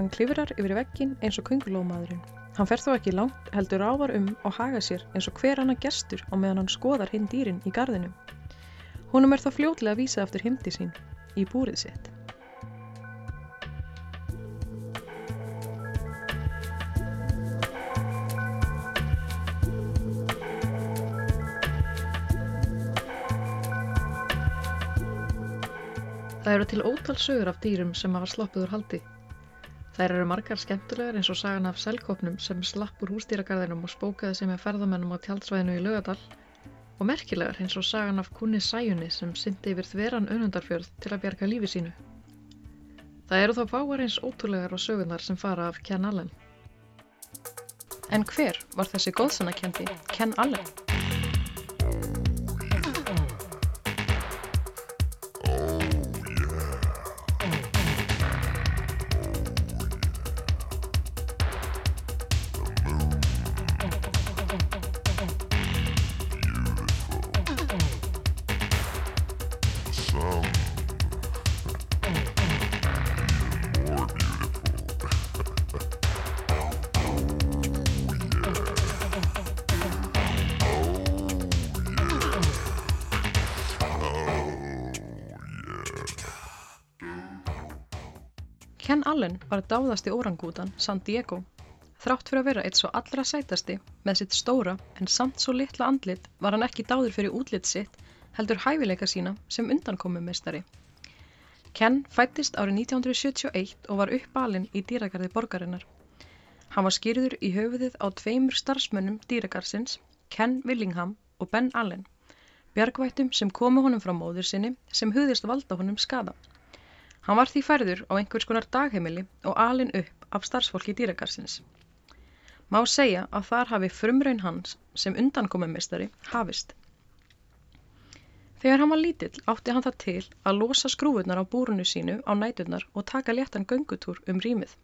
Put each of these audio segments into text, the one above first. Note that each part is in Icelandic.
Hann klifrar yfir veggin eins og kungulómaðurinn. Hann fer þó ekki langt, heldur ávar um og haga sér eins og hver annar gestur á meðan hann skoðar hinn dýrin í gardinu. Húnum er þá fljótlega að vísa aftur himdi sín í búrið sitt. Það eru til ótal sögur af dýrum sem hafa sloppið úr haldi. Þær eru margar skemmtulegar eins og sagan af selkopnum sem slapp úr hústýragarðinum og spókaði sig með ferðamennum á tjaldsvæðinu í Laugadal og merkilegar eins og sagan af kunni Sæjunni sem syndi yfir þveran önundarfjörð til að bjarga lífi sínu. Það eru þá fáar eins ótrúlegar og sögunar sem fara af Ken Allen. En hver var þessi góðsannakendi Ken Allen? Allen var dáðasti órangútan San Diego. Þrátt fyrir að vera eitt svo allra sætasti með sitt stóra en samt svo litla andlit var hann ekki dáður fyrir útlit sitt heldur hæfileika sína sem undankomumeistari. Ken fættist árið 1971 og var uppalinn í dýragarði borgarinnar. Hann var skýrður í höfuðið á tveimur starfsmönnum dýragarsins, Ken Willingham og Ben Allen, bjargvættum sem komu honum frá móður sinni sem hugðist valda honum skada. Hann var því færður á einhvers konar dagheimili og alin upp af starfsfólki dýragarsins. Má segja að þar hafi frumraun hans sem undankomumistari hafist. Þegar hann var lítill átti hann það til að losa skrúfurnar á búrunu sínu á næturnar og taka léttan göngutúr um rýmið.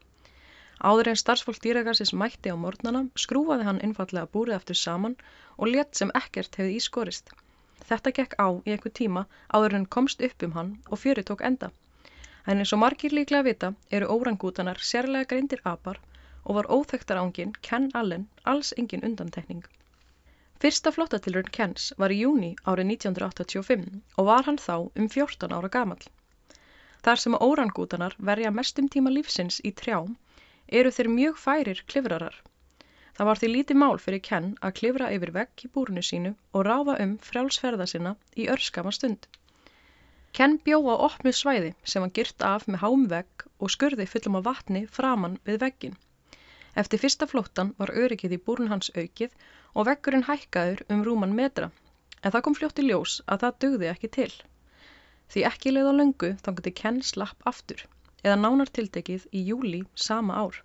Áður en starfsfólk dýragarsins mætti á morgnana skrúfaði hann einfallega búrið aftur saman og létt sem ekkert hefði ískorist. Þetta gekk á í einhver tíma áður en komst upp um hann og fjöri tók enda. En eins og margir líklega vita eru órangútanar sérlega greindir apar og var óþekktarángin Ken Allen alls engin undantekning. Fyrsta flottatilrun Kens var í júni árið 1985 og var hann þá um 14 ára gamal. Þar sem órangútanar verja mestum tíma lífsins í trjám eru þeir mjög færir klifrarar. Það var því lítið mál fyrir Ken að klifra yfir vegg í búrunu sínu og ráfa um frjálsferða sinna í örskama stund. Ken bjó á opnu svæði sem var gyrt af með hám vegg og skurði fullum af vatni framann við veggin. Eftir fyrsta flóttan var öryggið í búrun hans aukið og veggurinn hækkaður um rúman metra, en það kom fljótt í ljós að það dugði ekki til. Því ekki leið á löngu þangandi Ken slapp aftur, eða nánar tiltekið í júli sama ár.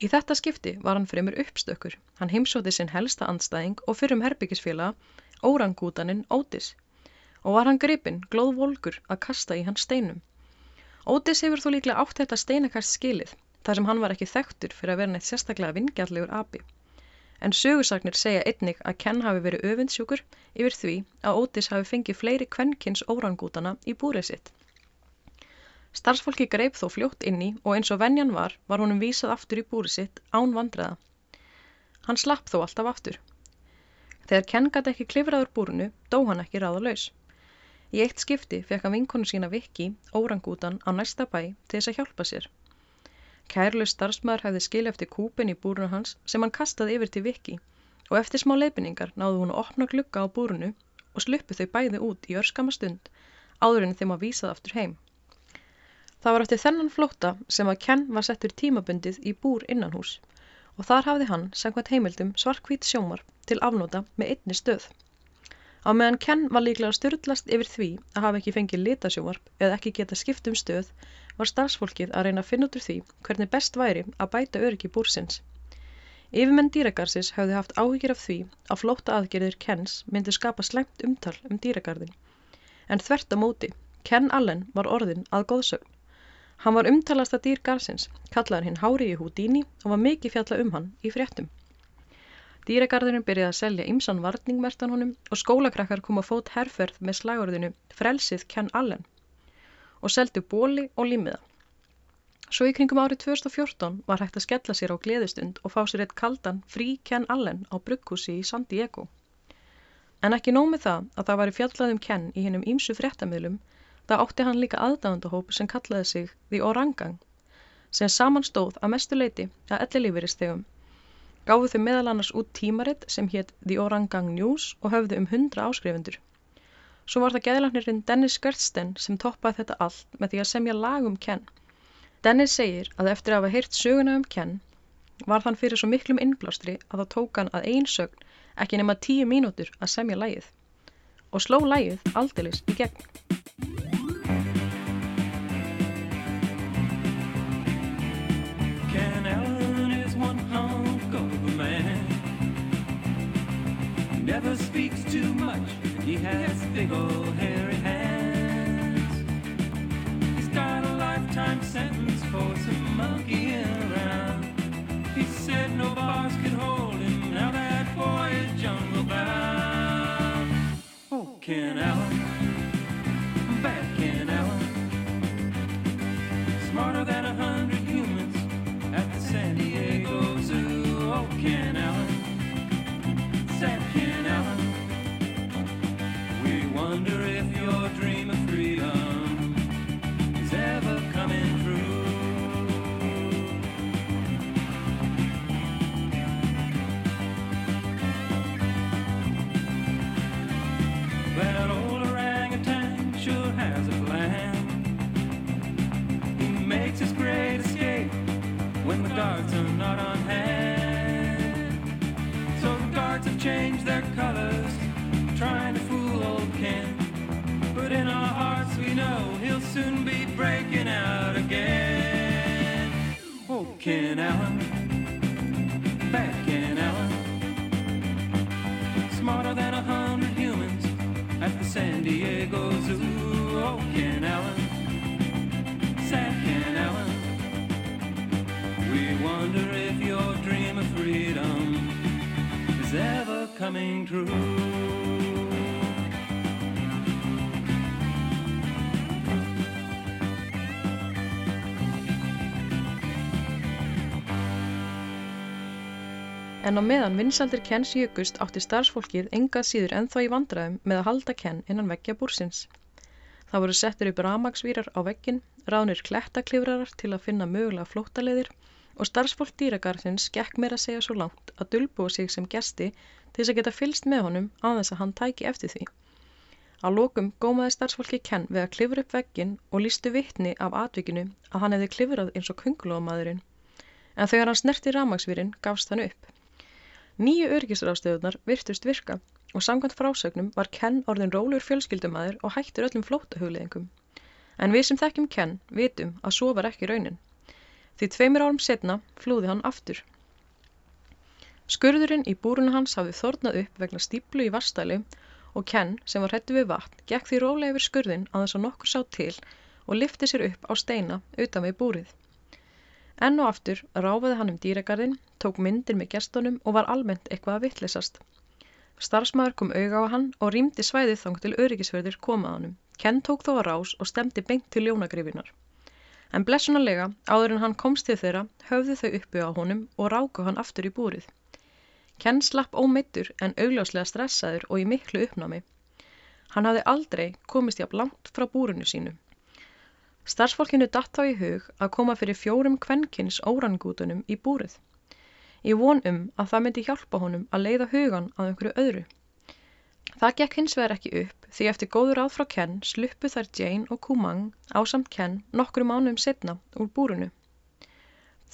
Í þetta skipti var hann fremur uppstökkur, hann heimsóti sinn helsta andstæðing og fyrrum herbyggisfélaga, órangútaninn Ótis, og var hann gripinn, glóð volkur, að kasta í hans steinum. Ótis hefur þó líklega átt þetta steinakast skilið, þar sem hann var ekki þekktur fyrir að vera neitt sérstaklega vingjallegur api. En sögursagnir segja einnig að Ken hafi verið öfundsjúkur yfir því að Ótis hafi fengið fleiri kvennkins órangútana í búrið sitt. Starfsfólki greip þó fljótt inni og eins og venjan var, var honum vísað aftur í búrið sitt án vandræða. Hann slapp þó alltaf aftur. Þegar Ken gæti ekki klifraður búrinu, dó hann ekki ráðalaus. Í eitt skipti fekk hann vinkonu sína Viki, órangútan, á næsta bæ til þess að hjálpa sér. Kærlaus starfsmæður hefði skilja eftir kúpin í búrunu hans sem hann kastaði yfir til Viki og eftir smá leifinningar náðu hún að opna glugga á búrunu og sluppu þau bæði út í örskama stund áður en þeim að vísað aftur heim. Það var eftir þennan flótta sem að Ken var settur tímabundið í búr innanhús og þar hafði hann, sangvænt heimildum, svarkvít sjómar til afnóta með einni stöð. Á meðan Ken var líklega styrlast yfir því að hafa ekki fengið litasjóvarp eða ekki geta skipt um stöð var starfsfólkið að reyna að finna út úr því hvernig best væri að bæta öryggi búrsins. Yfirmenn dýragarsis hafði haft áhyggjur af því að flóta aðgerðir Kens myndi skapa slengt umtal um dýragarðin. En þvert á móti, Ken Allen var orðin að góðsögn. Hann var umtalasta dýr garsins, kallaði hinn Hári í Houdini og var mikið fjalla um hann í fréttum. Dýragarðurinn byrjaði að selja ymsan varningmertan honum og skólakrakkar kom að fót herrferð með slagorðinu Frelsið Ken Allen og seldu bóli og límiða. Svo í kringum árið 2014 var hægt að skella sér á gleðistund og fá sér eitt kaldan frí Ken Allen á brugghúsi í San Diego. En ekki nómið það að það var í fjallaðum Ken í hennum ímsu fréttamiðlum, það átti hann líka aðdáðandahóp sem kallaði sig The Orangang, sem samanstóð að mestu leiti að ellilífyristegum. Gáðu þau meðal annars út tímaritt sem hétt The Orangang News og höfðu um hundra áskrifundur. Svo var það geðlagnirinn Dennis Gersten sem toppaði þetta allt með því að semja lag um Ken Dennis segir að eftir að hafa heyrt söguna um Ken var þann fyrir svo miklum innblástri að það tók hann að einsögn ekki nema tíu mínútur að semja lægið og sló lægið aldeilis í gegn. Speaks too much. He has big old hairy hands. He's got a lifetime sentence for some monkeying freedom is ever coming true. En á meðan vinsaldir Kens jökust átti starfsfólkið engað síður ennþá í vandræðum með að halda Ken innan veggja búrsins. Það voru settur upp ramagsvírar á veggin, ránir klettaklifrarar til að finna mögulega flóttaleðir og starfsfólk dýragarðins gekk meira að segja svo langt að dulbúa sig sem gesti til þess að geta fylst með honum á þess að hann tæki eftir því. Á lokum gómaði starfsfólki Ken við að klifra upp veggin og lístu vittni af atvikinu að hann hefði klifrað eins og kungulómaðurinn. En þegar hann snerti ramagsvírin gafst hann upp. Nýju örgisráðstöðunar virtust virka og samkvæmt frásögnum var Ken orðin rólur fjölskyldumæður og hættur öllum flótahugleðingum. En við sem þekkjum Ken vitum að svo var ekki raunin. Því tveimur árum setna flúði hann aftur. Skurðurinn í búrunu hans hafði þornað upp vegna stíplu í vastæli og Ken, sem var hrettu við vatn, gekk því rólega yfir skurðin að þess að nokkur sá til og lifti sér upp á steina utan við búrið. Enn og aftur ráfaði hann um dýragarðin, tók myndir með gestunum og var almennt eitthvað að vittlisast. Starfsmæður kom auga á hann og rýmdi svæðið þang til öryggisverðir komaðanum. Ken tók þó að rás og stemdi beint til ljónagrifinar. En blessunarlega, áður en hann komst til þeirra, höfðu þau uppi á honum og ráku hann aftur í búrið. Ken slapp ómeittur en augljóslega stressaður og í miklu uppnámi. Hann hafði aldrei komist jafn langt frá búrunu sínu. Starfsfólkinu datt þá í hug að koma fyrir fjórum kvenkins órangútunum í búrið. Í von um að það myndi hjálpa honum að leiða hugan að einhverju öðru. Það gekk hins vegar ekki upp því eftir góður áð frá Ken sluppu þær Jane og Kumang ásamt Ken nokkru mánuðum setna úr búrunu.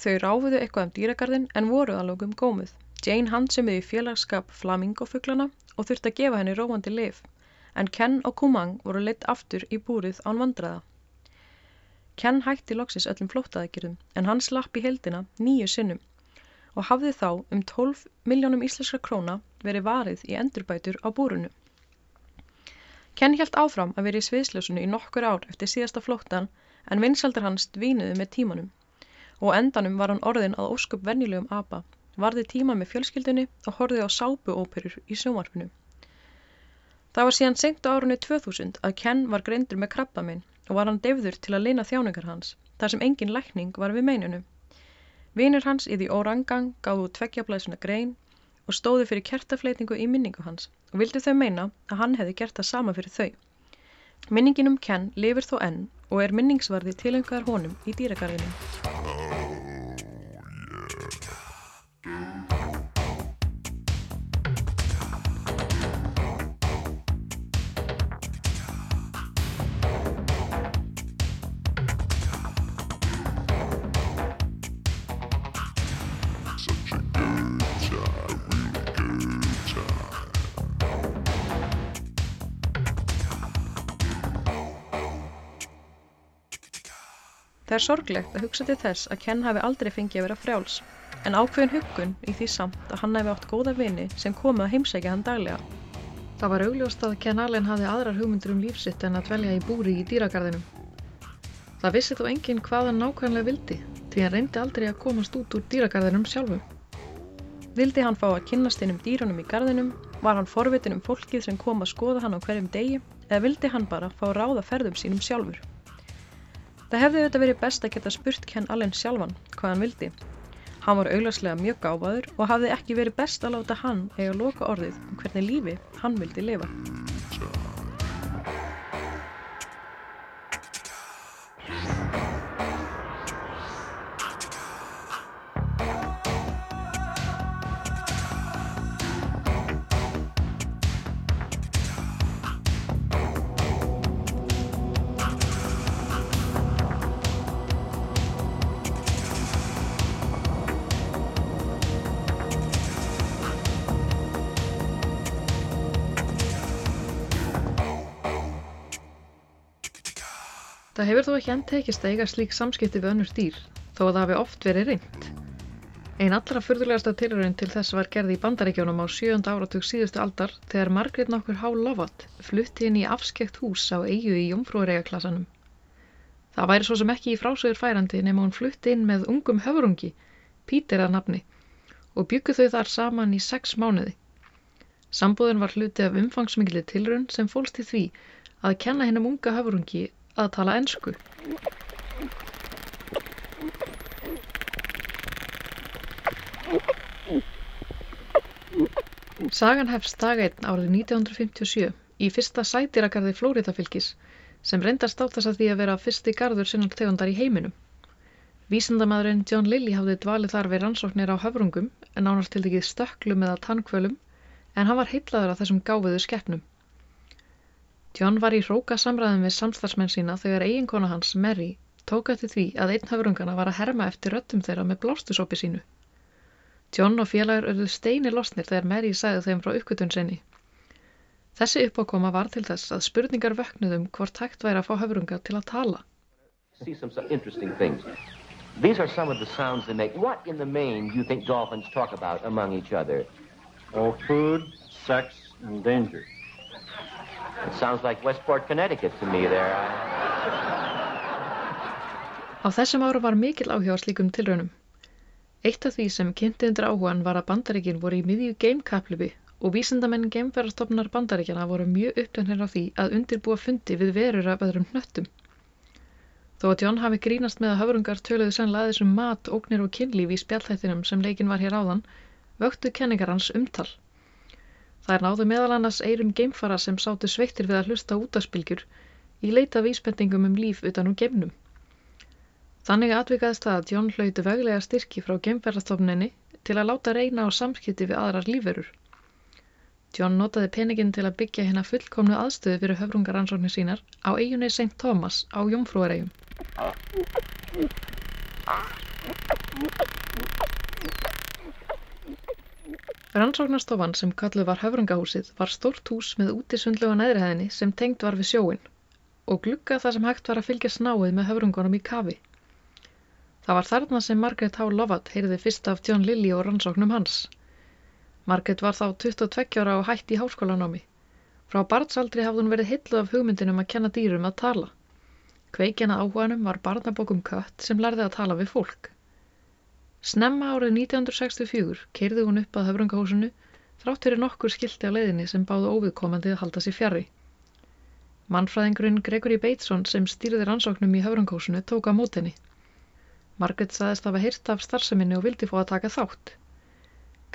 Þau ráfuðu eitthvað um dýragarðin en voru að lókum gómuð. Jane handsumið í félagskap flamingofuglana og þurfti að gefa henni róandi lif, en Ken og Kumang voru leitt aftur í búrið án vandraða. Ken hætti loksis öllum flóttaðeggjörðum en hann slapp í heldina nýju sinnum og hafði þá um 12 miljónum íslenskra króna verið varið í endurbætur á búrunu. Ken hjælt áfram að vera í sviðsljósunu í nokkur ár eftir síðasta flóttan en vinsaldar hans dvínuði með tímanum og endanum var hann orðin að óskup vennilegum apa, varði tíma með fjölskyldunni og horfið á sápuóperur í sjómarfinu. Það var síðan senkt á árunni 2000 að Ken var greindur með krabbaminn og var hann deyfður til að lina þjáningar hans, þar sem engin lækning var við meininu. Vinir hans í því orangang gáðu tveggjablaðsuna grein og stóðu fyrir kertafleitingu í minningu hans og vildi þau meina að hann hefði gert það sama fyrir þau. Minningin um Ken lifir þó enn og er minningsvarði tilengar honum í dýragarðinu. Það er sorglegt að hugsa til þess að Ken hafi aldrei fengið að vera frjáls, en ákveðin huggun í því samt að hann hafi átt góða vini sem komið að heimsækja hann daglega. Það var augljóst að Ken Allen hafði aðrar hugmyndur um lífsitt en að dvelja í búri í dýragarðinum. Það vissi þó enginn hvað hann nákvæmlega vildi, því hann reyndi aldrei að komast út úr dýragarðinum sjálfum. Vildi hann fá að kynnast einum dýrunum í garðinum, var hann forvitin um fólkið sem kom að skoða hann á hverjum degi, eða vildi hann bara fá ráða ferðum sínum sjálfur. Það hefði auðvitað verið best að geta spurt Ken Allen sjálfan hvað hann vildi. Hann var augljóslega mjög gáfaður og hafði ekki verið best að láta hann eiga loka orðið um hvernig lífi hann vildi lifa. Það hefur þó ekki enn tekist að eiga slík samskipti við önnur dýr, þó að það hafi oft verið reynd. Ein allra furðulegasta tilraun til þess var gerð í bandaríkjónum á sjöönda áratug síðustu aldar þegar Margrét nokkur Há Lovat flutti inn í afskekt hús á eigu í Jómfrúareigaklassanum. Það væri svo sem ekki í frásögur færandi nema hún flutti inn með ungum höfrungi, Pítur að nafni, og byggu þau þar saman í sex mánuði. Sambúðin var hluti af umfangsmikli tilraun sem fólst í því að kenna hennum unga höfrungi að tala ensku. Sagan hefst dag einn árið 1957 í fyrsta sætiragarði Flóriðafylgis sem reyndast á þess að því að vera fyrsti garður sinnar tegundar í heiminum. Vísindamaðurinn John Lilly hafði dvalið þar við rannsóknir á höfrungum en ánast til dækið stöklum eða tannkvölum en hann var heillaður af þessum gáfiðu skeppnum. John var í hróka samræðum við samstarfsmenn sína þegar eiginkona hans, Mary, tók eftir því að einn höfrungana var að herma eftir röttum þeirra með blástusópi sínu. John og félagur örðu steini losnir þegar Mary sagði þeim frá uppgötun sinni. Þessi uppákoma var til þess að spurningar vöknuðum hvort hægt væri að fá höfrunga til að tala. These are some of the sounds they make. What, in the main, do you think dolphins talk about among each other? Oh, food, sex, and danger. Sounds like Westport, Connecticut to me there. Á þessum áru var mikil áhuga á slíkum tilraunum. Eitt af því sem kynnti undir áhugan var að bandaríkin voru í miðju geimkaplifi og vísindamenn geimferðarstofnar bandaríkjana voru mjög upptöknir á því að undirbúa fundi við verur af öðrum hnöttum. Þó að John hafi grínast með að höfrungar töluðu sennilega aðeins um mat, ógnir og kynlíf í spjallhættinum sem leikin var hér áðan, vöktu kenningar hans umtal. Er náðu meðal annars eirum geimfara sem sátu sveittir við að hlusta útaspilgjur í leita vísbendingum um líf utan úr geimnum. Þannig atvikaðist það að John hlauti veglega styrki frá geimferðarstofninni til að láta reyna á samskipti við aðrar lífverur. John notaði peningin til að byggja hérna fullkomnu aðstöðu fyrir höfrungaransóknir sínar á eiginni St. Thomas á Jómfrúaregjum. Rannsóknarstofan sem kalluð var höfrungahúsið var stórt hús með útisundlu á neðrihæðinni sem tengd var við sjóin og glugga þar sem hægt var að fylgja snáið með höfrungunum í kafi. Það var þarna sem Margaret H. Lovat heyrði fyrst af John Lilly og rannsóknum hans. Margaret var þá 22 ára og hætt í háskólanámi. Frá barnsaldri hafði hún verið hilluð af hugmyndinum að kenna dýrum að tala. Kveikjana áhuganum var barnabókum kött sem lærði að tala við fólk. Snemma árið 1964 keirði hún upp að höfrungahúsinu þrátt fyrir nokkur skilti á leiðinni sem báðu óviðkomandi að halda sér fjarrri. Mannfræðingurinn Gregory Bateson sem stýrði rannsóknum í höfrungósunu tók á mót henni. Margaret saðist hafa heyrt af starfseminni og vildi fá að taka þátt.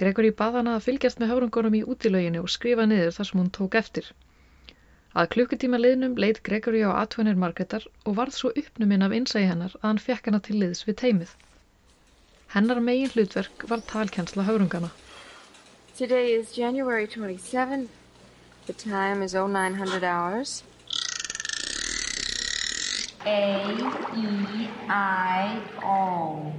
Gregory bað hana að fylgjast með höfrungunum í útilöginni og skrifa niður þar sem hún tók eftir. Að klukkutíma liðnum leit Gregory á atvinnir Margaretar og varð svo uppnuminn af innsægi hennar að hann fekk hana til liðs við teimið. Hennar megin hlutverk var talkensla höfrungana. Today is January 27th. The time is 0900 hours. A E I O.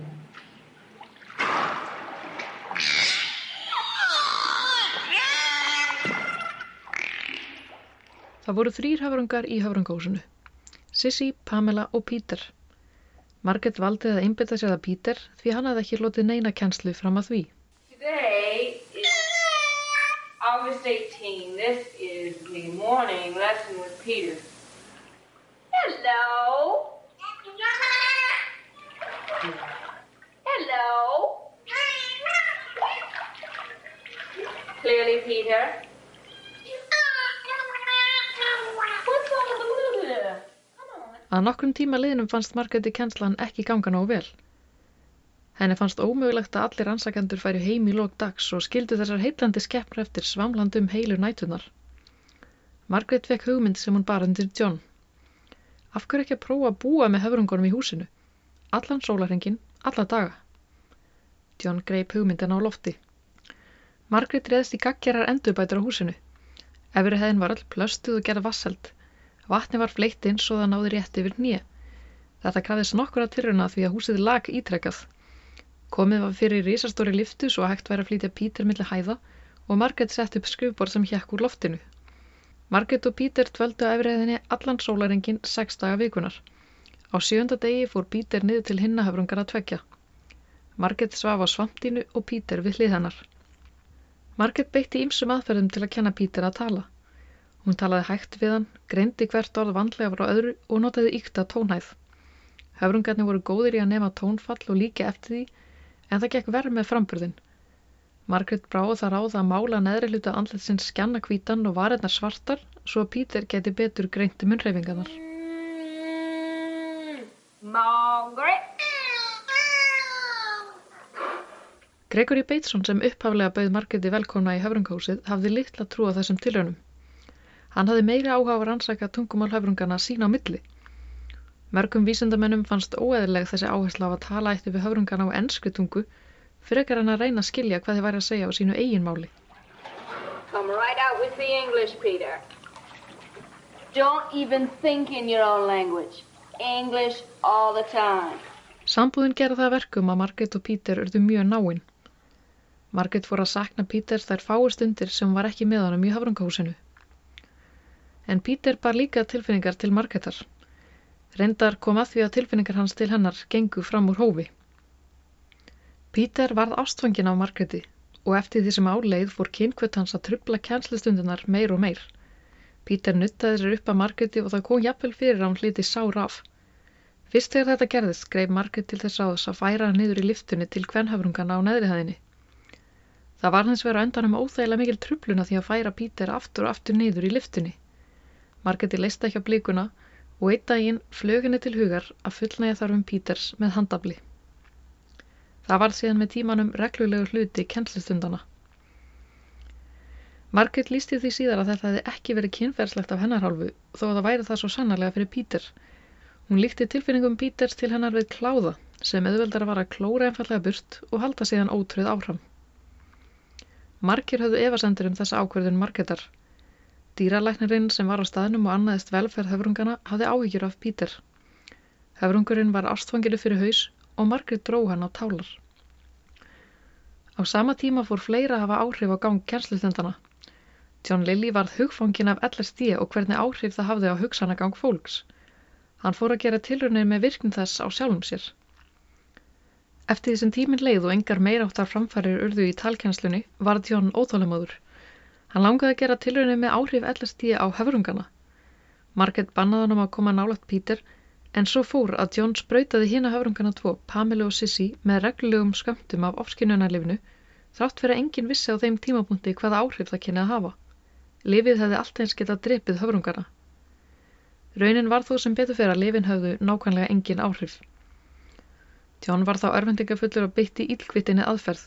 Það voru þrýr höfrungar í höfrungósunu. Sissy, Pamela og Peter. Margaret valdi að einbytta sér að Peter því hann hafði ekki hlotið neina kjenslu fram að því. Today is August 18. This is the morning lesson with Peter. Hello. Hello. Clearly, Peter. What's wrong with the mood? Come on. Að nokkrum tíma liðnum fannst Margreti kjenslan ekki ganga nógu vel. Henni fannst ómögulegt að allir ansækjandur færi heim í lók dags og skildu þessar heitlandi skeppur eftir svamlandum heilu nætunar. Margaret fekk hugmynd sem hún bar undir John. Af hverju ekki að prófa að búa með höfrungunum í húsinu? Allan sólarhengin, alla daga. John greip hugmyndina á lofti. Margaret reðst í gaggjarar endurbætur á húsinu. Efri hæðin var öll plöstuð og gerð vasseld. Vatni var fleitt inn svo það náði rétt yfir nýja. Þetta krafðist nokkur að tilruna því að húsið lag ítrekkað. Komið var fyrir risastóri liftu svo að hægt væri að flytja Pítur milli hæða og Margaret sett upp skrifborð sem hjekk úr loftinu. Margaret og Pítur dvöldu á efriðinni allan sólarengin sex daga vikunar. Á sjönda degi fór Pítur niður til hinnahöfrungar að tvekja. Margaret svaf á svampdínu og Pítur við hlið hennar. Margaret beitti ýmsum aðferðum til að kenna Pítur að tala. Hún talaði hægt við hann, greindi hvert orð vandlega frá öðru og notaði ykta tónhæð. Höfrungarnir voru góðir í að nema tónfall og líka eftir því, en það gekk verð með framburðin. Margaret bráði það ráð að mála neðri hluta andletsins skjanna hvítan og varirnar svartar, svo að Peter geti betur greinti munnreifingarnar. Margaret. Gregory Bateson sem upphaflega bauð Margreti velkomna í höfrunghúsið hafði litla trú á þessum tilraunum. Hann hafði meiri áhuga á að rannsaka tungumál höfrungana sín á milli. Mörgum vísindamennum fannst óeðileg þessi áhersla á að tala eitt við höfrungana á ennsku tungu frekar en að reyna að skilja hvað þið væri að segja á sínu eigin máli. Come right out with the English, Peter. Don't even think in your own language. English all the time. Sambúðin gera það að verkum að Margrét og Pítur urðu mjög náinn. Margrét fór að sakna Píters þær fáu stundir sem var ekki með honum í höfrungahúsinu. En Pítur bar líka tilfinningar til Margrétar. Reyndar kom að því að tilfinningar hans til hennar gengu fram úr hófi. Pítur varð ástfangin af Margréti og eftir því sem áleið fór kynkvöld hans að trubla kjænslustundunar meir og meir. Pítur nuttaði sér upp að Margréti og það kom jafnvel fyrir að hann hliti sár af. Fyrst þegar þetta gerðist greið Margrét til þess að færa hann niður í liftunni til kvenhöfrungana á neðrihæðinni. Það var hans vera undan um óþægilega mikil trubluna því að færa Pítur aftur og aftur niður í liftunni. Margréti leista ekki á blíkuna og einn daginn flög henni til hugar að fullnægja þarfum Píters með handabli. Það var síðan með tímanum reglulegu hluti kennslustundana. Margrét lísti því síðar að þetta hefði ekki verið kynferðslegt af hennar hálfu þó að það væri það svo sannarlega fyrir Pítur. Hún líkti tilfinningum Píters til hennar við kláða sem auðveldar var að klóra einfallega burt og halda síðan ótröð áfram. Margir höfðu efasendur um þessa ákverðun Margrétar. Dýralæknirinn sem var á staðnum og annaðist velferð höfrungana hafði áhyggjur af Pítur. Höfrungurinn var ástfangilu fyrir haus og Margrét dró hann á tálar. Á sama tíma fór fleira að hafa áhrif á gang kjænslustundana. John Lilly varð hugfangin af LSD og hvernig áhrif það hafði á hugsanagang fólks. Hann fór að gera tilraunir með virkn þess á sjálfum sér. Eftir því sem tíminn leið og engar meiráttar framfærir urðu í talkennslunni var John óþólamöður. Hann langaði að gera tilraunir með áhrif LSD á höfrungana. Margaret bannaði hann um að koma nálat Peter en svo fór að John sprautaði hína höfrungana tvo, Pamela og Sissy, með reglulegum skömmtum af ofskinnunarlifinu þrátt fyrir að enginn vissi á þeim tímapunkti hvaða áhrif það kynni að hafa. Lifið hefði allt eins getað drepið höfrungana. Raunin var þó sem betur fyrir að lifin höfðu nákvæmlega engin áhrif. John var þá örvendingafullur og beitti ílkvitinni aðferð.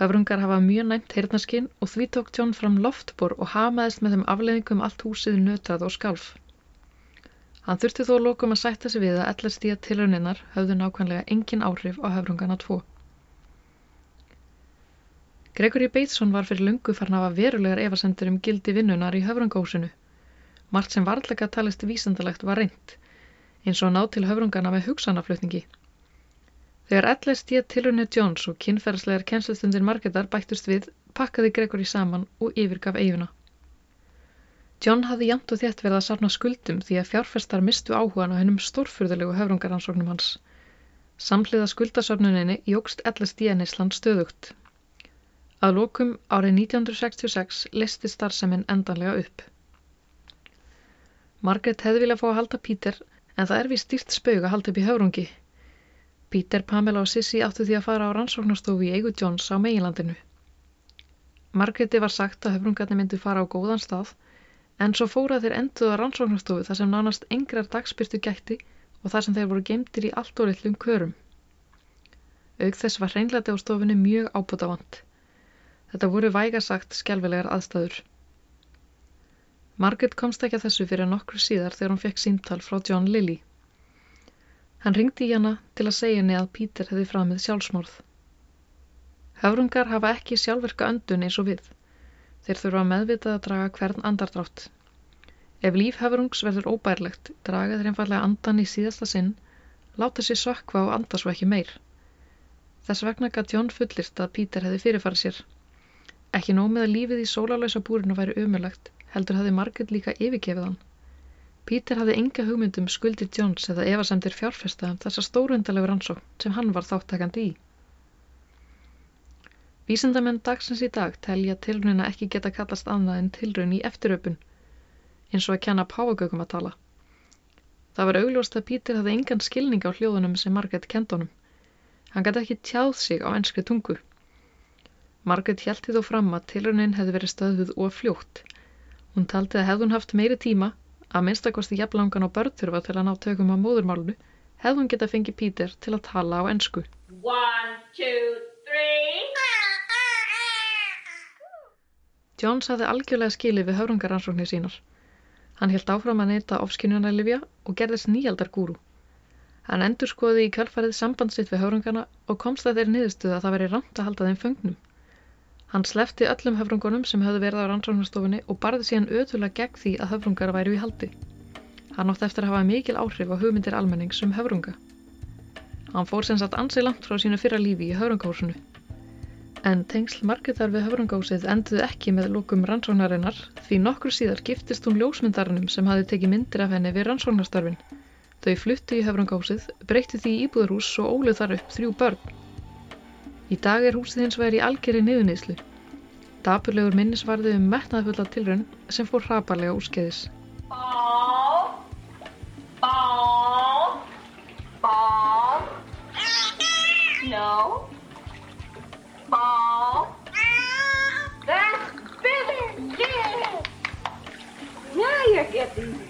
Höfrungar hafa mjög næmt heyrnaskinn og því tók John fram loftbor og hamaðist með þeim afleiðingum allt húsið nötrað og skálf. Hann þurfti þó lokum að sætta sig við að ellast stíða tilrauninnar höfðu nákvæmlega engin áhrif á höfrungana tvo. Gregory Bateson var fyrir lungu farin að hafa verulegar efasendur um gildi vinnunar í höfrungahúsinu. Margt sem varðlega talist vísandalegt var reynd, eins og ná til höfrungana með hugsanaflutningi. Þegar LSD tilraunir Jones og kynferðslegar kennslustundir Margetar bættust við, pakkaði Gregory saman og yfirgaf eiguna. John hafði jæmt og þétt verið að safna skuldum því að fjárfestar mistu áhugan á hennum stórfurðulegu höfrungaransóknum hans. Samhliða skuldasöfnuninni jógst LSD neysland stöðugt. Að lokum árið 1966 listi starfseminn endanlega upp. Margaret hefði viljað fá að halda Pítur en það er við stýrt spaug að halda upp í höfrungi. Pítur, Pamela og Sissi áttu því að fara á rannsóknastofu í eigu Johns á meginlandinu. Margreti var sagt að höfrungarnir myndu fara á góðan stað en svo fóra þeir enduð á rannsóknastofu þar sem nánast engrar dagspyrtu gætti og þar sem þeir voru geimtir í allt og lillum körum. Aug þess var hreinleiti á stofunni mjög ábútafant. Þetta voru vægasagt skjálfilegar aðstæður. Margaret komst ekki að þessu fyrir nokkur síðar þegar hún fekk símtal frá John Lilly. Hann ringdi í hana til að segja henni að Peter hefði framið sjálfsmorð. Höfrungar hafa ekki sjálfverka öndun eins og við. Þeir þurfa meðvitað að draga hvern andardrátt. Ef líf höfrungs verður óbærlegt, draga þeir einfallega andan í síðasta sinn, láta sér sökva og anda svo ekki meir. Þess vegna gætt John fullirt að Peter hefði fyrirfarið sér. Ekki nóg með að lífið í sólalösa búrinu væri umulagt, heldur hafði Margaret líka yfirgefið hann. Peter hafði enga hugmyndum skuldir Johns eða efasemdir fjárfesta um þessa stórundalegu rannsókn sem hann var þáttakandi í. Vísindamenn dagsins í dag telja tilrunina ekki geta kallast annað en tilrun í eftiröpun, eins og að kenna páagögum að tala. Það var augljóst að Peter hafði engan skilning á hljóðunum sem Margaret kendunum. Hann gæti ekki tjáð sig á enskri tungu. Margaret hjælti þó fram að tilrunin hefði verið stöðuð og fljótt. Hún taldi að hefði hún haft meiri tíma, að minnstakosti jafnlangan á börnþurfa til að ná tökum á móðurmálunu, hefði hún geta fengið Peter til að tala á three. Jones hafði algjörlega skilið við höfrungaransóknir sínar. Hann held áfram að neyta ofskynjunarlifja og gerðist nýjaldargúru. Hann endur skoði í kjálfarið samband sitt við höfrungana og komst að þeir niðurstuða að það veri ramt að halda þeim föngnum. Hann slefti öllum höfrungunum sem höfðu verið á rannsóknarstofunni og barði síðan ötulega gegn því að höfrungar væru í haldi. Hann átti eftir að hafa mikil áhrif á hugmyndir almennings um höfrunga. Hann fór sem sagt ansi langt frá sínu fyrra lífi í höfrungahúsinu. En tengsl Margetar við höfrungahúsið enduðu ekki með lókum rannsóknarinnar því nokkur síðar giftist hún ljósmyndarunum sem hafi tekið myndir af henni við rannsóknarstörfin. Þau fluttu í höfrungahúsið, breyttu því íbúðarhús og óluð þar upp þrjú börn. Í dag er húsið hins vegar í algjörri niðurniðslu. Dapurlegur minnisvarði um metnaðfulla tilraun sem fór hraparlega úrskeiðis. No. Ball. That's better. Yeah. Now you're getting